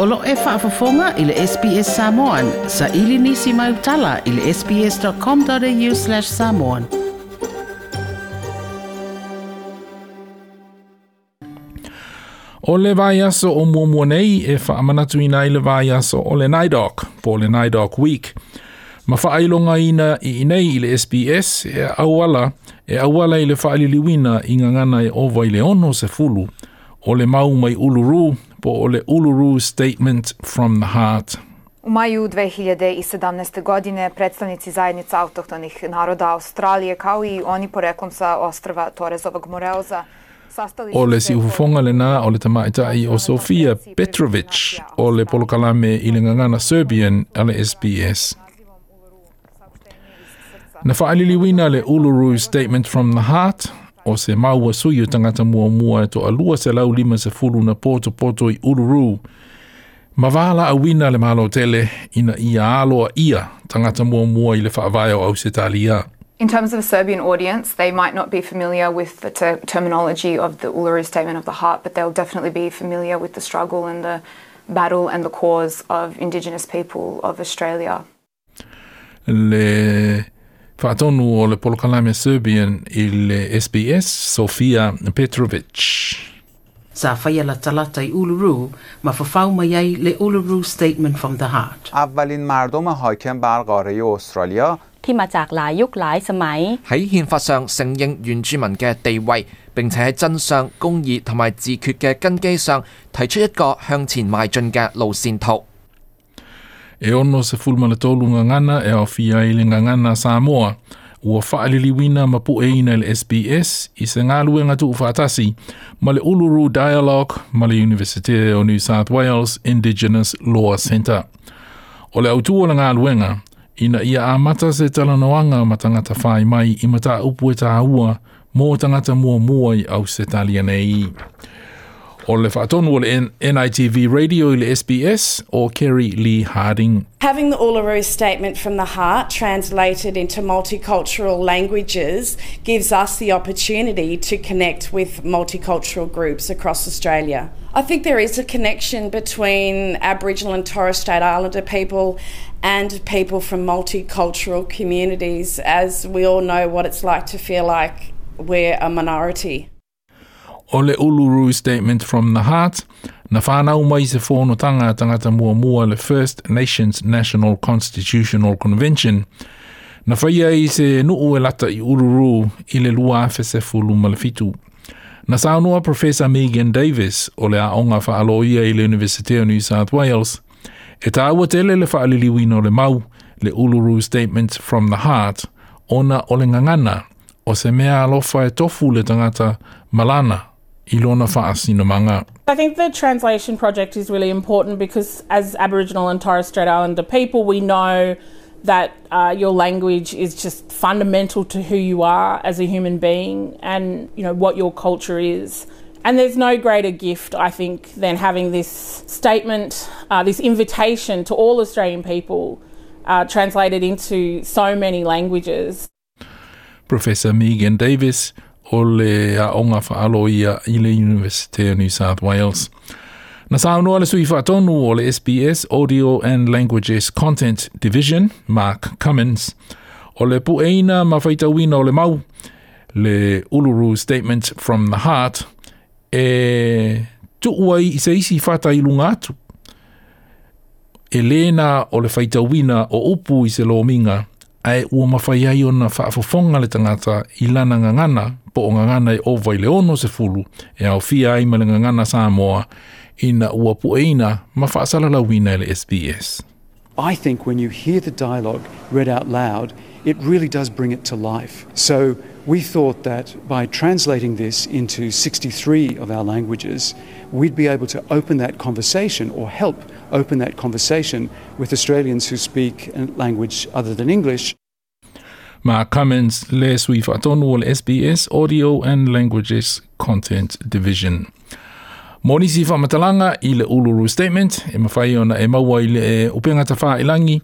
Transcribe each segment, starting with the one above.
O lo e whaafafonga i le SPS Samoan. Sa ili nisi mai utala i le sps.com.au slash samoan. O le vai aso o muamua nei e whaamanatu ina i le vai aso o le NIDOC, po le NIDOC Week. Ma whaailonga ina i inei i le SPS e awala, e awala i le whaaliliwina i ngangana e ova i le ono se fulu, o le mau mai Uluru, po o Uluru Statement from the Heart. U maju 2017. godine predstavnici zajednica autohtonih naroda Australije kao i oni poreklom sa ostrava Torezovog Moreoza sastali O le si ufufonga le nā o le tamaitai o Sofia Petrovic o le polokalame i le ngangana Serbian a le SBS. Na whaaliliwina le Uluru Statement from the Heart o se maua sui o tangata mua mua e to alua se lau lima se fulu na poto poto i Uluru. Ma wala a wina le malo tele ina ia aloa ia tangata mua mua i le o au se talia. In terms of a Serbian audience, they might not be familiar with the ter- terminology of the Uluru Statement of the Heart, but they'll definitely be familiar with the struggle and the battle and the cause of Indigenous people of Australia. le whaatonu o le polokalame Serbian i le SBS, Sofia Petrovic. Sa whaia la talata i Uluru, ma whawhau mai ai le Uluru Statement from the Heart. اولین مردم حاکم بر قاره استرالیا ที่มาจากหลายยุคหลายสมัย 喺宪法上承认原住民嘅地位，并且喺真相、公义同埋自决嘅根基上提出一个向前迈进嘅路线图。 E ono se fulmana tolu ngangana e o fia i le ngangana Samoa. Ua whaaliliwina ma pu e ina le SBS i se ngālue ngatu whaatasi ma le Uluru Dialogue ma le University o New South Wales Indigenous Law Centre. O le autua le ngāluenga, ina ia amata se talanoanga ma tangata whai mai i mata upu e tāua mō tangata mua mua i au se talia nei. O le whaatonu o le N- NITV Radio le SBS o Kerry Lee Harding. Having the Uluru Statement from the Heart translated into multicultural languages gives us the opportunity to connect with multicultural groups across Australia. I think there is a connection between Aboriginal and Torres Strait Islander people and people from multicultural communities, as we all know what it's like to feel like we're a minority. O le Uluru Statement from the Heart, na whānau mai se whonotanga tangata mua mua le First Nations National Constitutional Convention, na whaia i se nuu e lata i Uluru i le lua awhese fulu malafitu. Na saunua Professor Megan Davis o le aonga whaaloia i le University of New South Wales, e tāua tele le whaaliliwina o le mau, le Uluru Statement from the Heart, ona o le ngangana, o se mea alofa e tofu le tangata malana. I lona. I think the translation project is really important because, as Aboriginal and Torres Strait Islander people, we know that uh, your language is just fundamental to who you are as a human being and you know what your culture is. And there's no greater gift, I think, than having this statement, uh, this invitation to all Australian people uh, translated into so many languages. Professor Megan Davis o le aonga ia i le University of New South Wales. Na saunua le sui faatonu o le SBS Audio and Languages Content Division, Mark Cummins, o le pueina ma whaitawina o le mau, le Uluru Statement from the Heart, e tuuai i se isi whata i lunga atu. E lēna o le whaitawina o upu i se lominga, ai ua mawhai ai ona whaafofonga le tangata i lana ngangana po o ngangana e ova i le ono se fulu e au fia ai ma le ngangana Samoa ina ua pueina ma whaasalalawina i le SBS. I think when you hear the dialogue read out loud, it really does bring it to life. So we thought that by translating this into 63 of our languages, we'd be able to open that conversation or help open that conversation with Australians who speak a language other than English. Mark Cummins le sui whaatonu o le SBS Audio and Languages Content Division. Moni si whamatalanga i le Uluru Statement, e mawhai ona e maua i le e upengata wha ilangi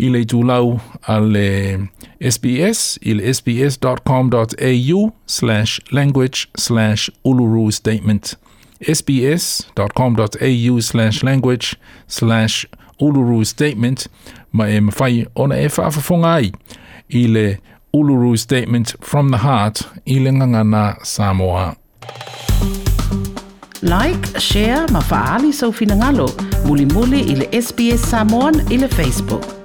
i le tūlau a le SBS i sbs.com.au slash language slash Uluru Statement sbs.com.au slash language slash Uluru Statement ma eh, e mawhai ona e whaafafonga ai i le Uluru Statement from the Heart i le ngangana Samoa. Like, share, ma faali sau finangalo, muli muli i le SBS Samoan i Facebook.